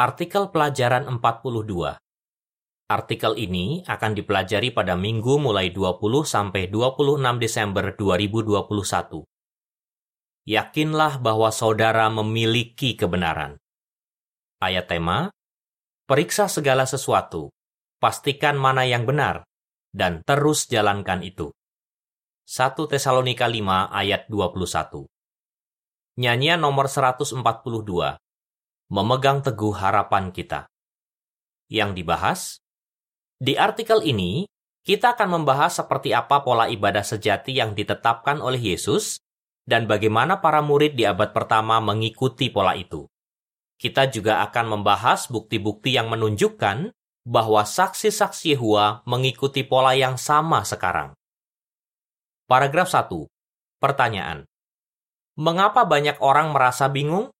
Artikel pelajaran 42. Artikel ini akan dipelajari pada minggu mulai 20 sampai 26 Desember 2021. Yakinlah bahwa saudara memiliki kebenaran. Ayat tema, Periksa segala sesuatu, pastikan mana yang benar, dan terus jalankan itu. 1 Tesalonika 5 ayat 21 Nyanyian nomor 142 Memegang teguh harapan kita Yang dibahas Di artikel ini, kita akan membahas seperti apa pola ibadah sejati yang ditetapkan oleh Yesus dan bagaimana para murid di abad pertama mengikuti pola itu. Kita juga akan membahas bukti-bukti yang menunjukkan bahwa saksi-saksi Yehua mengikuti pola yang sama sekarang. Paragraf 1. Pertanyaan. Mengapa banyak orang merasa bingung?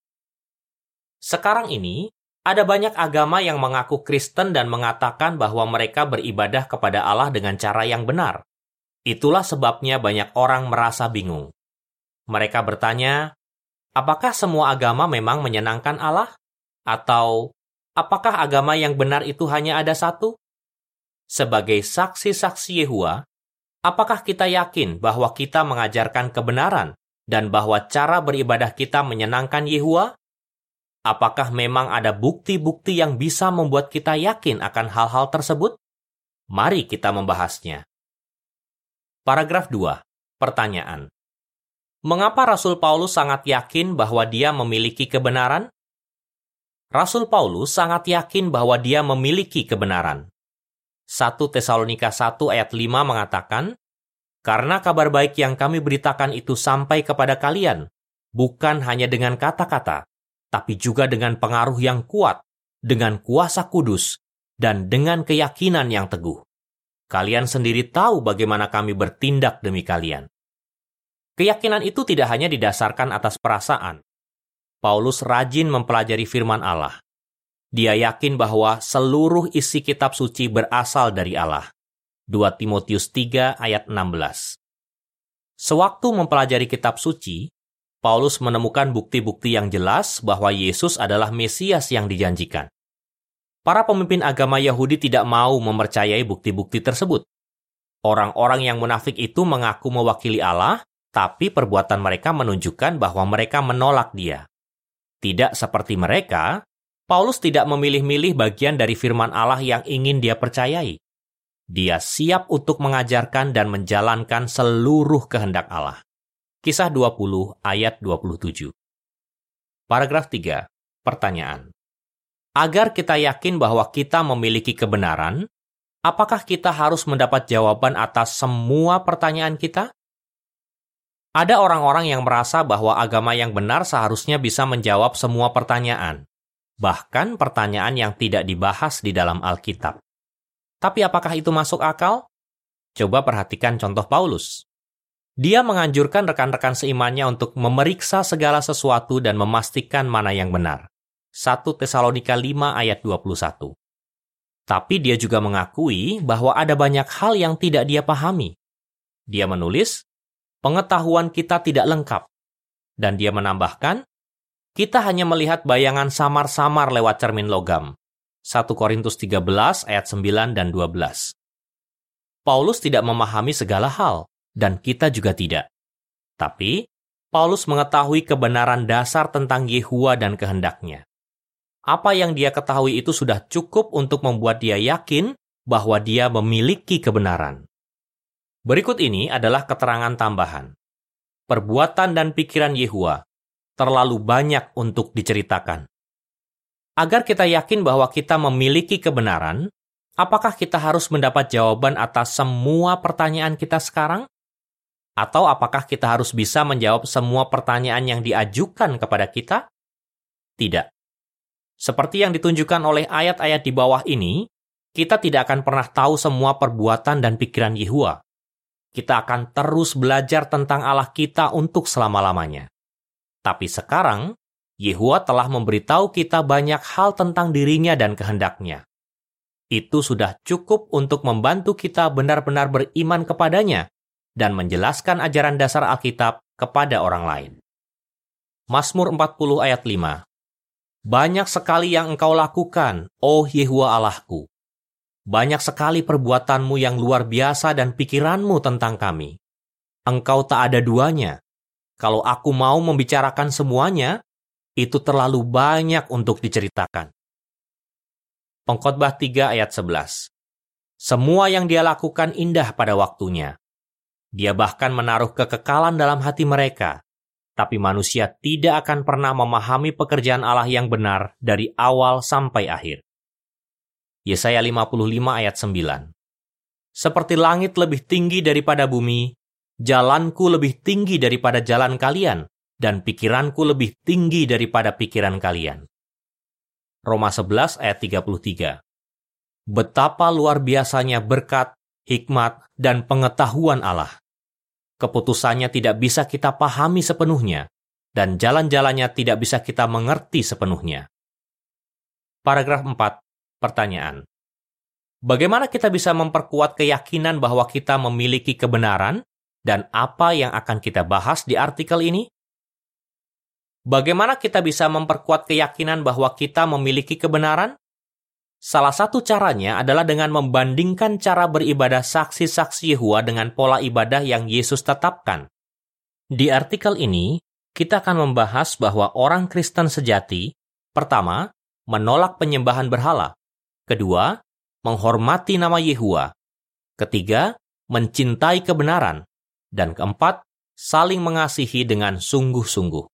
Sekarang ini, ada banyak agama yang mengaku Kristen dan mengatakan bahwa mereka beribadah kepada Allah dengan cara yang benar. Itulah sebabnya banyak orang merasa bingung. Mereka bertanya, apakah semua agama memang menyenangkan Allah? Atau apakah agama yang benar itu hanya ada satu? Sebagai saksi-saksi Yehua, Apakah kita yakin bahwa kita mengajarkan kebenaran dan bahwa cara beribadah kita menyenangkan Yehua? Apakah memang ada bukti-bukti yang bisa membuat kita yakin akan hal-hal tersebut? Mari kita membahasnya. Paragraf 2. Pertanyaan. Mengapa Rasul Paulus sangat yakin bahwa dia memiliki kebenaran? Rasul Paulus sangat yakin bahwa dia memiliki kebenaran. 1 Tesalonika 1 ayat 5 mengatakan, Karena kabar baik yang kami beritakan itu sampai kepada kalian, bukan hanya dengan kata-kata, tapi juga dengan pengaruh yang kuat, dengan kuasa kudus, dan dengan keyakinan yang teguh. Kalian sendiri tahu bagaimana kami bertindak demi kalian. Keyakinan itu tidak hanya didasarkan atas perasaan. Paulus rajin mempelajari firman Allah dia yakin bahwa seluruh isi kitab suci berasal dari Allah. 2 Timotius 3 ayat 16. Sewaktu mempelajari kitab suci, Paulus menemukan bukti-bukti yang jelas bahwa Yesus adalah Mesias yang dijanjikan. Para pemimpin agama Yahudi tidak mau mempercayai bukti-bukti tersebut. Orang-orang yang munafik itu mengaku mewakili Allah, tapi perbuatan mereka menunjukkan bahwa mereka menolak Dia. Tidak seperti mereka, Paulus tidak memilih-milih bagian dari firman Allah yang ingin dia percayai. Dia siap untuk mengajarkan dan menjalankan seluruh kehendak Allah. Kisah 20 ayat 27. Paragraf 3. Pertanyaan. Agar kita yakin bahwa kita memiliki kebenaran, apakah kita harus mendapat jawaban atas semua pertanyaan kita? Ada orang-orang yang merasa bahwa agama yang benar seharusnya bisa menjawab semua pertanyaan bahkan pertanyaan yang tidak dibahas di dalam Alkitab. Tapi apakah itu masuk akal? Coba perhatikan contoh Paulus. Dia menganjurkan rekan-rekan seimannya untuk memeriksa segala sesuatu dan memastikan mana yang benar. 1 Tesalonika 5 ayat 21. Tapi dia juga mengakui bahwa ada banyak hal yang tidak dia pahami. Dia menulis, pengetahuan kita tidak lengkap. Dan dia menambahkan, kita hanya melihat bayangan samar-samar lewat cermin logam. 1 Korintus 13 ayat 9 dan 12. Paulus tidak memahami segala hal, dan kita juga tidak. Tapi, Paulus mengetahui kebenaran dasar tentang Yehua dan kehendaknya. Apa yang dia ketahui itu sudah cukup untuk membuat dia yakin bahwa dia memiliki kebenaran. Berikut ini adalah keterangan tambahan. Perbuatan dan pikiran Yehua terlalu banyak untuk diceritakan. Agar kita yakin bahwa kita memiliki kebenaran, apakah kita harus mendapat jawaban atas semua pertanyaan kita sekarang? Atau apakah kita harus bisa menjawab semua pertanyaan yang diajukan kepada kita? Tidak. Seperti yang ditunjukkan oleh ayat-ayat di bawah ini, kita tidak akan pernah tahu semua perbuatan dan pikiran Yehua. Kita akan terus belajar tentang Allah kita untuk selama-lamanya. Tapi sekarang, Yehua telah memberitahu kita banyak hal tentang dirinya dan kehendaknya. Itu sudah cukup untuk membantu kita benar-benar beriman kepadanya dan menjelaskan ajaran dasar Alkitab kepada orang lain. Mazmur 40 ayat 5 Banyak sekali yang engkau lakukan, oh Yehua Allahku. Banyak sekali perbuatanmu yang luar biasa dan pikiranmu tentang kami. Engkau tak ada duanya. Kalau aku mau membicarakan semuanya, itu terlalu banyak untuk diceritakan. Pengkhotbah 3 ayat 11 Semua yang dia lakukan indah pada waktunya. Dia bahkan menaruh kekekalan dalam hati mereka, tapi manusia tidak akan pernah memahami pekerjaan Allah yang benar dari awal sampai akhir. Yesaya 55 ayat 9 Seperti langit lebih tinggi daripada bumi, jalanku lebih tinggi daripada jalan kalian, dan pikiranku lebih tinggi daripada pikiran kalian. Roma 11 ayat 33 Betapa luar biasanya berkat, hikmat, dan pengetahuan Allah keputusannya tidak bisa kita pahami sepenuhnya, dan jalan-jalannya tidak bisa kita mengerti sepenuhnya. Paragraf 4. Pertanyaan. Bagaimana kita bisa memperkuat keyakinan bahwa kita memiliki kebenaran dan apa yang akan kita bahas di artikel ini? Bagaimana kita bisa memperkuat keyakinan bahwa kita memiliki kebenaran? Salah satu caranya adalah dengan membandingkan cara beribadah saksi-saksi Yehua dengan pola ibadah yang Yesus tetapkan. Di artikel ini, kita akan membahas bahwa orang Kristen sejati, pertama, menolak penyembahan berhala, kedua, menghormati nama Yehua, ketiga, mencintai kebenaran, dan keempat, saling mengasihi dengan sungguh-sungguh.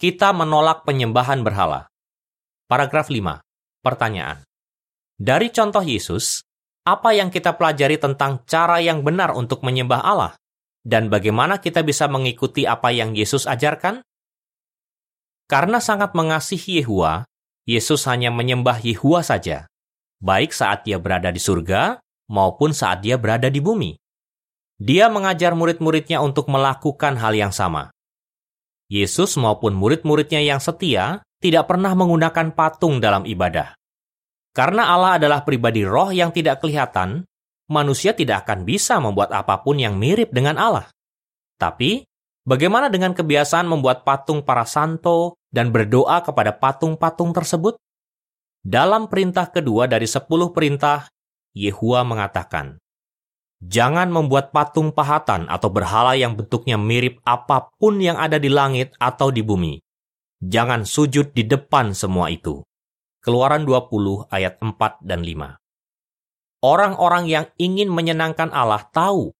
Kita menolak penyembahan berhala. Paragraf 5. Pertanyaan. Dari contoh Yesus, apa yang kita pelajari tentang cara yang benar untuk menyembah Allah? Dan bagaimana kita bisa mengikuti apa yang Yesus ajarkan? Karena sangat mengasihi Yehua, Yesus hanya menyembah Yehua saja, baik saat dia berada di surga maupun saat dia berada di bumi. Dia mengajar murid-muridnya untuk melakukan hal yang sama. Yesus maupun murid-muridnya yang setia tidak pernah menggunakan patung dalam ibadah. Karena Allah adalah pribadi roh yang tidak kelihatan, manusia tidak akan bisa membuat apa pun yang mirip dengan Allah. Tapi, bagaimana dengan kebiasaan membuat patung para santo dan berdoa kepada patung-patung tersebut? Dalam perintah kedua dari sepuluh perintah, Yehua mengatakan, Jangan membuat patung pahatan atau berhala yang bentuknya mirip apa pun yang ada di langit atau di bumi Jangan sujud di depan semua itu. Keluaran 20 ayat 4 dan 5. Orang-orang yang ingin menyenangkan Allah tahu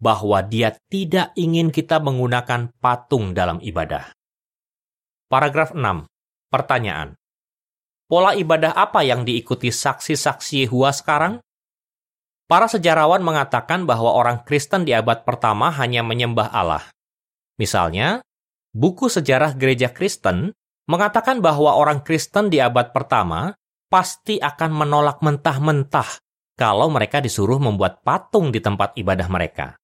bahwa dia tidak ingin kita menggunakan patung dalam ibadah. Paragraf 6. Pertanyaan. Pola ibadah apa yang diikuti saksi-saksi Yehua sekarang? Para sejarawan mengatakan bahwa orang Kristen di abad pertama hanya menyembah Allah. Misalnya, buku sejarah gereja Kristen mengatakan bahwa orang Kristen di abad pertama pasti akan menolak mentah-mentah kalau mereka disuruh membuat patung di tempat ibadah mereka.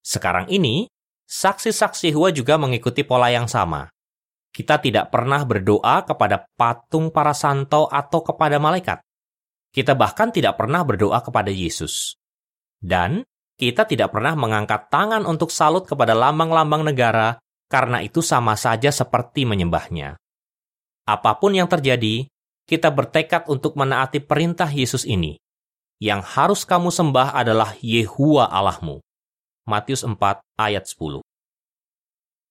Sekarang ini, saksi-saksi Hua juga mengikuti pola yang sama. Kita tidak pernah berdoa kepada patung para santo atau kepada malaikat. Kita bahkan tidak pernah berdoa kepada Yesus. Dan kita tidak pernah mengangkat tangan untuk salut kepada lambang-lambang negara karena itu sama saja seperti menyembahnya. Apa pun yang terjadi, kita bertekad untuk menaati perintah Yesus ini. Yang harus kamu sembah adalah Yehua Allahmu. Matius 4 ayat 10.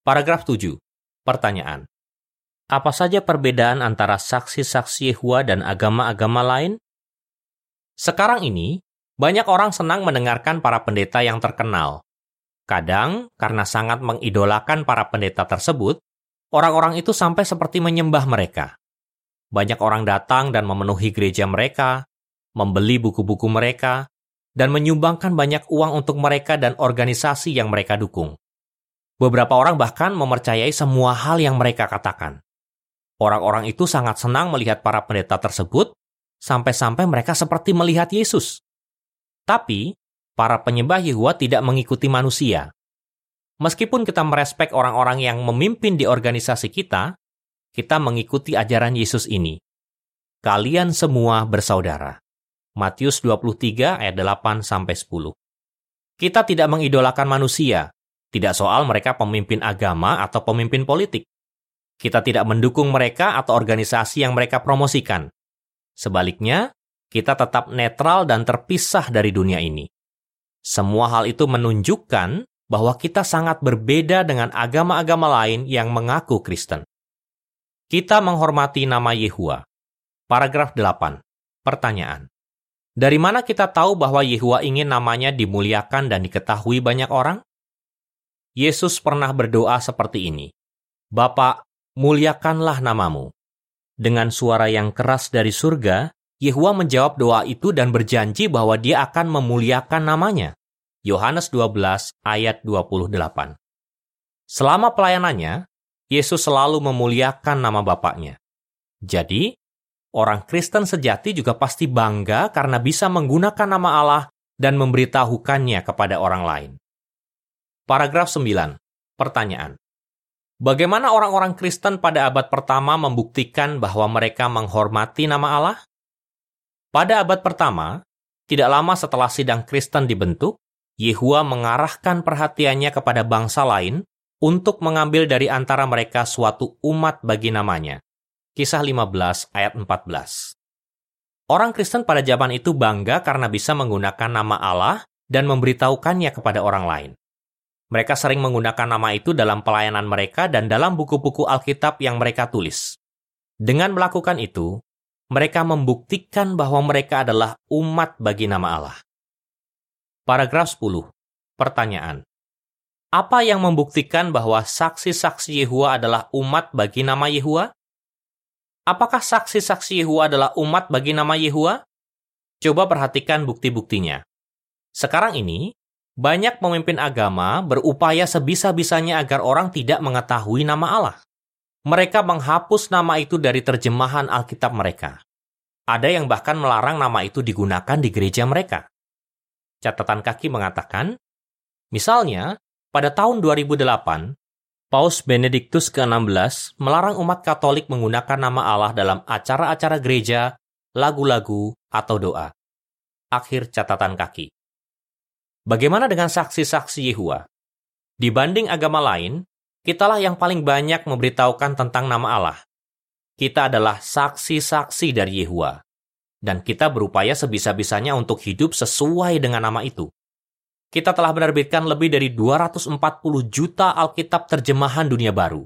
Paragraf 7. Pertanyaan. Apa saja perbedaan antara saksi-saksi Yehua dan agama-agama lain? Sekarang ini, banyak orang senang mendengarkan para pendeta yang terkenal, Kadang, karena sangat mengidolakan para pendeta tersebut, orang-orang itu sampai seperti menyembah mereka. Banyak orang datang dan memenuhi gereja mereka, membeli buku-buku mereka, dan menyumbangkan banyak uang untuk mereka dan organisasi yang mereka dukung. Beberapa orang bahkan mempercayai semua hal yang mereka katakan. Orang-orang itu sangat senang melihat para pendeta tersebut, sampai-sampai mereka seperti melihat Yesus. Tapi, para penyembah Yehua tidak mengikuti manusia. Meskipun kita merespek orang-orang yang memimpin di organisasi kita, kita mengikuti ajaran Yesus ini. Kalian semua bersaudara. Matius 23 ayat 8 sampai 10. Kita tidak mengidolakan manusia, tidak soal mereka pemimpin agama atau pemimpin politik. Kita tidak mendukung mereka atau organisasi yang mereka promosikan. Sebaliknya, kita tetap netral dan terpisah dari dunia ini. Semua hal itu menunjukkan bahwa kita sangat berbeda dengan agama-agama lain yang mengaku Kristen. Kita menghormati nama Yehua. Paragraf 8. Pertanyaan. Dari mana kita tahu bahwa Yehua ingin namanya dimuliakan dan diketahui banyak orang? Yesus pernah berdoa seperti ini. Bapak, muliakanlah namamu. Dengan suara yang keras dari surga, Yehua menjawab doa itu dan berjanji bahwa dia akan memuliakan namanya. Yohanes 12 ayat 28. Selama pelayanannya, Yesus selalu memuliakan nama Bapaknya. Jadi, orang Kristen sejati juga pasti bangga karena bisa menggunakan nama Allah dan memberitahukannya kepada orang lain. Paragraf 9. Pertanyaan. Bagaimana orang-orang Kristen pada abad pertama membuktikan bahwa mereka menghormati nama Allah? Pada abad pertama, tidak lama setelah sidang Kristen dibentuk, Yehua mengarahkan perhatiannya kepada bangsa lain untuk mengambil dari antara mereka suatu umat bagi namanya. Kisah 15 ayat 14. Orang Kristen pada zaman itu bangga karena bisa menggunakan nama Allah dan memberitahukannya kepada orang lain. Mereka sering menggunakan nama itu dalam pelayanan mereka dan dalam buku-buku Alkitab yang mereka tulis. Dengan melakukan itu, mereka membuktikan bahwa mereka adalah umat bagi nama Allah. Paragraf 10. Pertanyaan. Apa yang membuktikan bahwa saksi-saksi Yehua adalah umat bagi nama Yehua? Apakah saksi-saksi Yehua adalah umat bagi nama Yehua? Coba perhatikan bukti-buktinya. Sekarang ini, banyak pemimpin agama berupaya sebisa-bisanya agar orang tidak mengetahui nama Allah. Mereka menghapus nama itu dari terjemahan Alkitab mereka. Ada yang bahkan melarang nama itu digunakan di gereja mereka catatan kaki mengatakan, misalnya, pada tahun 2008, Paus Benediktus ke-16 melarang umat Katolik menggunakan nama Allah dalam acara-acara gereja, lagu-lagu, atau doa. Akhir catatan kaki. Bagaimana dengan saksi-saksi Yehua? Dibanding agama lain, kitalah yang paling banyak memberitahukan tentang nama Allah. Kita adalah saksi-saksi dari Yehua dan kita berupaya sebisa-bisanya untuk hidup sesuai dengan nama itu. Kita telah menerbitkan lebih dari 240 juta Alkitab terjemahan dunia baru.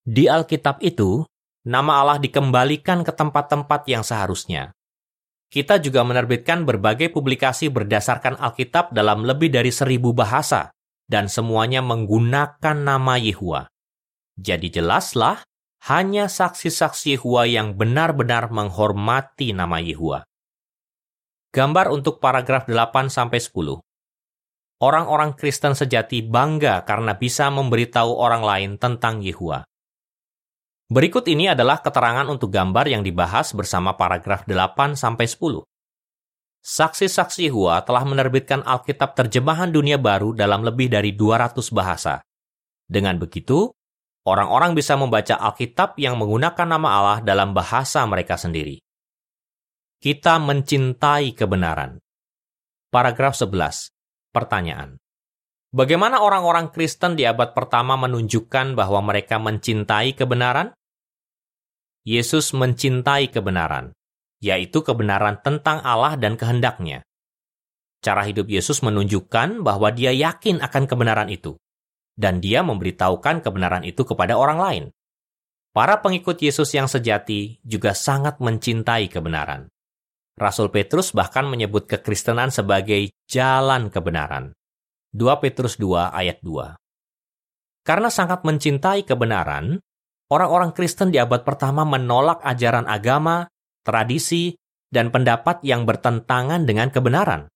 Di Alkitab itu, nama Allah dikembalikan ke tempat-tempat yang seharusnya. Kita juga menerbitkan berbagai publikasi berdasarkan Alkitab dalam lebih dari seribu bahasa, dan semuanya menggunakan nama Yehua. Jadi jelaslah hanya saksi-saksi Yehua yang benar-benar menghormati nama Yehua. Gambar untuk paragraf 8-10. Orang-orang Kristen sejati bangga karena bisa memberitahu orang lain tentang Yehua. Berikut ini adalah keterangan untuk gambar yang dibahas bersama paragraf 8-10. Saksi-saksi Yehua telah menerbitkan Alkitab terjemahan dunia baru dalam lebih dari 200 bahasa. Dengan begitu, orang-orang bisa membaca Alkitab yang menggunakan nama Allah dalam bahasa mereka sendiri. Kita mencintai kebenaran. Paragraf 11. Pertanyaan. Bagaimana orang-orang Kristen di abad pertama menunjukkan bahwa mereka mencintai kebenaran? Yesus mencintai kebenaran, yaitu kebenaran tentang Allah dan kehendaknya. Cara hidup Yesus menunjukkan bahwa dia yakin akan kebenaran itu dan dia memberitahukan kebenaran itu kepada orang lain. Para pengikut Yesus yang sejati juga sangat mencintai kebenaran. Rasul Petrus bahkan menyebut kekristenan sebagai jalan kebenaran. 2 Petrus 2 ayat 2. Karena sangat mencintai kebenaran, orang-orang Kristen di abad pertama menolak ajaran agama, tradisi, dan pendapat yang bertentangan dengan kebenaran.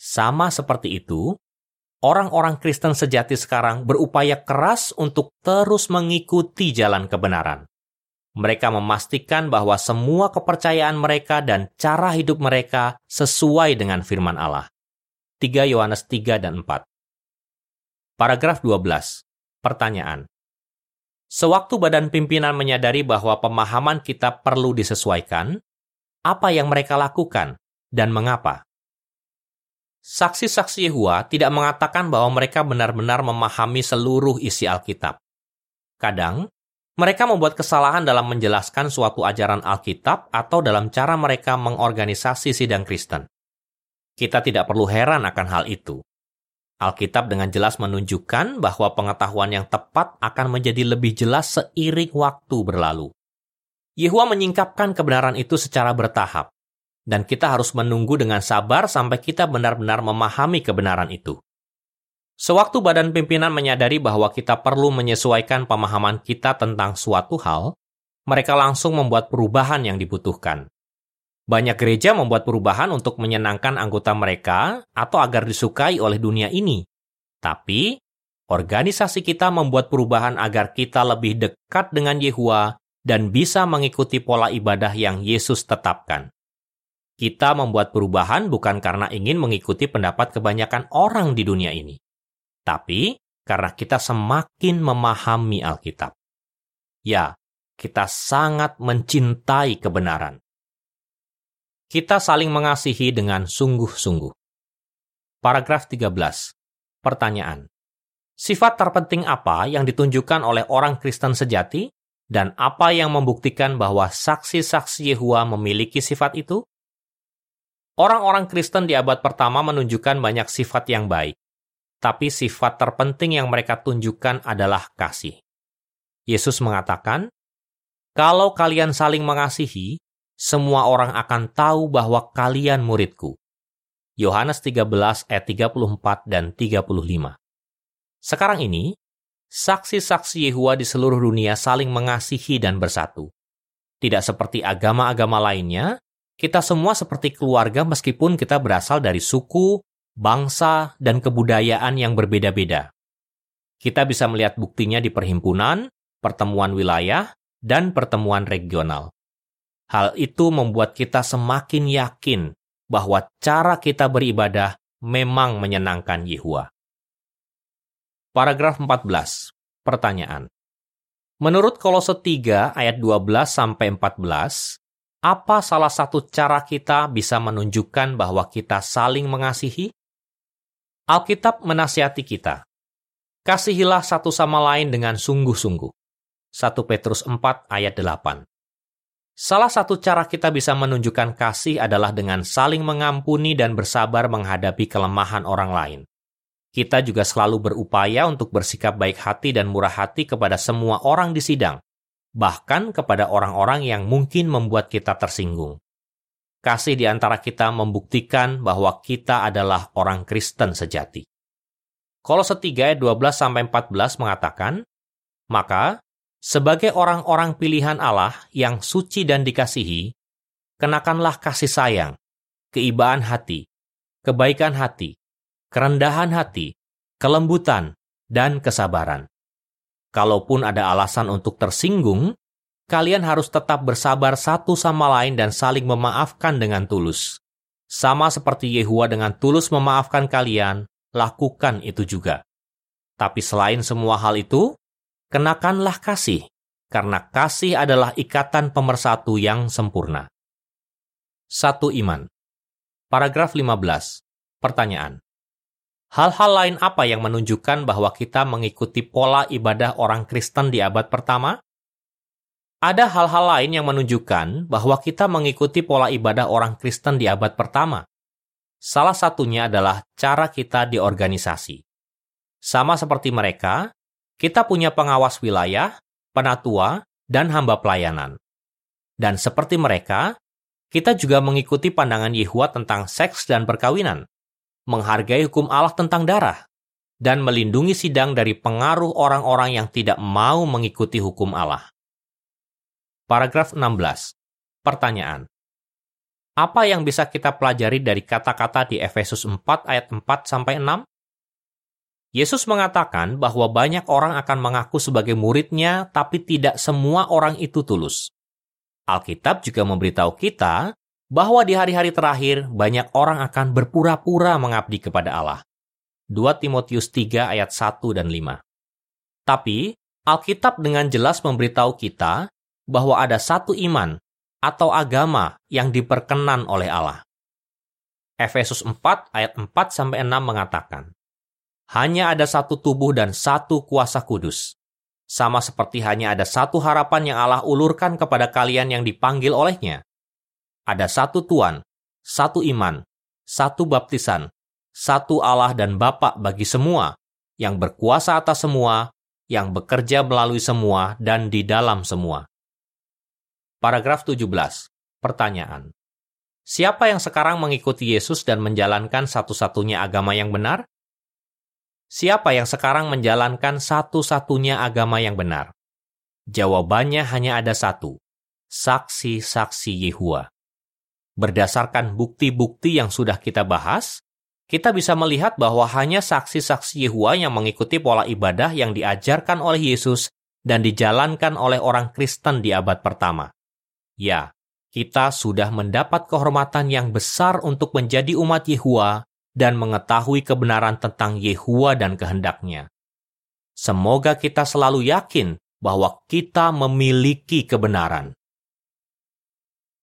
Sama seperti itu, orang-orang Kristen sejati sekarang berupaya keras untuk terus mengikuti jalan kebenaran. Mereka memastikan bahwa semua kepercayaan mereka dan cara hidup mereka sesuai dengan firman Allah. 3 Yohanes 3 dan 4. Paragraf 12. Pertanyaan. Sewaktu badan pimpinan menyadari bahwa pemahaman kita perlu disesuaikan, apa yang mereka lakukan dan mengapa? Saksi-saksi Yehua tidak mengatakan bahwa mereka benar-benar memahami seluruh isi Alkitab. Kadang, Mereka membuat kesalahan dalam menjelaskan suatu ajaran Alkitab atau dalam cara mereka mengorganisasi sidang Kristen. Kita tidak perlu heran akan hal itu. Alkitab dengan jelas menunjukkan bahwa pengetahuan yang tepat akan menjadi lebih jelas seiring waktu berlalu. Yehua menyingkapkan kebenaran itu secara bertahap, dan kita harus menunggu dengan sabar sampai kita benar-benar memahami kebenaran itu. Sewaktu badan pimpinan menyadari bahwa kita perlu menyesuaikan pemahaman kita tentang suatu hal, mereka langsung membuat perubahan yang dibutuhkan. Banyak gereja membuat perubahan untuk menyenangkan anggota mereka atau agar disukai oleh dunia ini. Tapi, organisasi kita membuat perubahan agar kita lebih dekat dengan Yehua dan bisa mengikuti pola ibadah yang Yesus tetapkan. Kita membuat perubahan bukan karena ingin mengikuti pendapat kebanyakan orang di dunia ini tapi karena kita semakin memahami Alkitab. Ya, kita sangat mencintai kebenaran. Kita saling mengasihi dengan sungguh-sungguh. Paragraf 13. Pertanyaan. Sifat terpenting apa yang ditunjukkan oleh orang Kristen sejati dan apa yang membuktikan bahwa saksi-saksi Yehua memiliki sifat itu? Orang-orang Kristen di abad pertama menunjukkan banyak sifat yang baik tapi sifat terpenting yang mereka tunjukkan adalah kasih. Yesus mengatakan, "Kalau kalian saling mengasihi, semua orang akan tahu bahwa kalian muridku." Yohanes 13 ayat 34 dan 35. Sekarang ini, saksi-saksi Yehua di seluruh dunia saling mengasihi dan bersatu. Tidak seperti agama-agama lainnya, kita semua seperti keluarga meskipun kita berasal dari suku, bangsa, dan kebudayaan yang berbeda-beda. Kita bisa melihat buktinya di perhimpunan, pertemuan wilayah, dan pertemuan regional. Hal itu membuat kita semakin yakin bahwa cara kita beribadah memang menyenangkan Yehua. Paragraf 14. Pertanyaan. Menurut Kolose 3 ayat 12 sampai 14, apa salah satu cara kita bisa menunjukkan bahwa kita saling mengasihi? Alkitab menasihati kita. Kasihilah satu sama lain dengan sungguh-sungguh. 1 Petrus 4 ayat 8. Salah satu cara kita bisa menunjukkan kasih adalah dengan saling mengampuni dan bersabar menghadapi kelemahan orang lain. Kita juga selalu berupaya untuk bersikap baik hati dan murah hati kepada semua orang di sidang, bahkan kepada orang-orang yang mungkin membuat kita tersinggung kasih di antara kita membuktikan bahwa kita adalah orang Kristen sejati. Kolose 3 ayat 12 sampai 14 mengatakan, "Maka sebagai orang-orang pilihan Allah yang suci dan dikasihi, kenakanlah kasih sayang, keibaan hati, kebaikan hati, kerendahan hati, kelembutan, dan kesabaran. Kalaupun ada alasan untuk tersinggung, kalian harus tetap bersabar satu sama lain dan saling memaafkan dengan tulus. Sama seperti Yehua dengan tulus memaafkan kalian, lakukan itu juga. Tapi selain semua hal itu, kenakanlah kasih, karena kasih adalah ikatan pemersatu yang sempurna. Satu iman. Paragraf 15. Pertanyaan. Hal-hal lain apa yang menunjukkan bahwa kita mengikuti pola ibadah orang Kristen di abad pertama? Ada hal-hal lain yang menunjukkan bahwa kita mengikuti pola ibadah orang Kristen di abad pertama. Salah satunya adalah cara kita di organisasi. Sama seperti mereka, kita punya pengawas wilayah, penatua, dan hamba pelayanan. Dan seperti mereka, kita juga mengikuti pandangan Yehua tentang seks dan perkawinan, menghargai hukum Allah tentang darah, dan melindungi sidang dari pengaruh orang-orang yang tidak mau mengikuti hukum Allah. Paragraf 16. Pertanyaan. Apa yang bisa kita pelajari dari kata-kata di Efesus 4 ayat 4 sampai 6? Yesus mengatakan bahwa banyak orang akan mengaku sebagai muridnya, tapi tidak semua orang itu tulus. Alkitab juga memberitahu kita bahwa di hari-hari terakhir banyak orang akan berpura-pura mengabdi kepada Allah. 2 Timotius 3 ayat 1 dan 5. Tapi, Alkitab dengan jelas memberitahu kita bahwa ada satu iman atau agama yang diperkenan oleh Allah. Efesus 4 ayat 4 sampai 6 mengatakan, "Hanya ada satu tubuh dan satu kuasa kudus, sama seperti hanya ada satu harapan yang Allah ulurkan kepada kalian yang dipanggil olehnya. Ada satu Tuhan, satu iman, satu baptisan, satu Allah dan Bapa bagi semua, yang berkuasa atas semua, yang bekerja melalui semua dan di dalam semua. Paragraf 17. Pertanyaan. Siapa yang sekarang mengikuti Yesus dan menjalankan satu-satunya agama yang benar? Siapa yang sekarang menjalankan satu-satunya agama yang benar? Jawabannya hanya ada satu, saksi-saksi Yehua. Berdasarkan bukti-bukti yang sudah kita bahas, kita bisa melihat bahwa hanya saksi-saksi Yehua yang mengikuti pola ibadah yang diajarkan oleh Yesus dan dijalankan oleh orang Kristen di abad pertama. Ya, kita sudah mendapat kehormatan yang besar untuk menjadi umat Yehua dan mengetahui kebenaran tentang Yehua dan kehendaknya. Semoga kita selalu yakin bahwa kita memiliki kebenaran.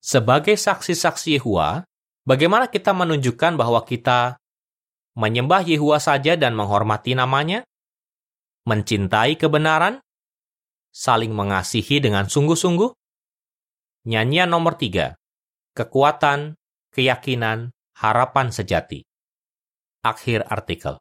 Sebagai saksi-saksi Yehua, bagaimana kita menunjukkan bahwa kita menyembah Yehua saja dan menghormati namanya? Mencintai kebenaran? Saling mengasihi dengan sungguh-sungguh? Nyanyian nomor tiga. Kekuatan, keyakinan, harapan sejati. Akhir artikel.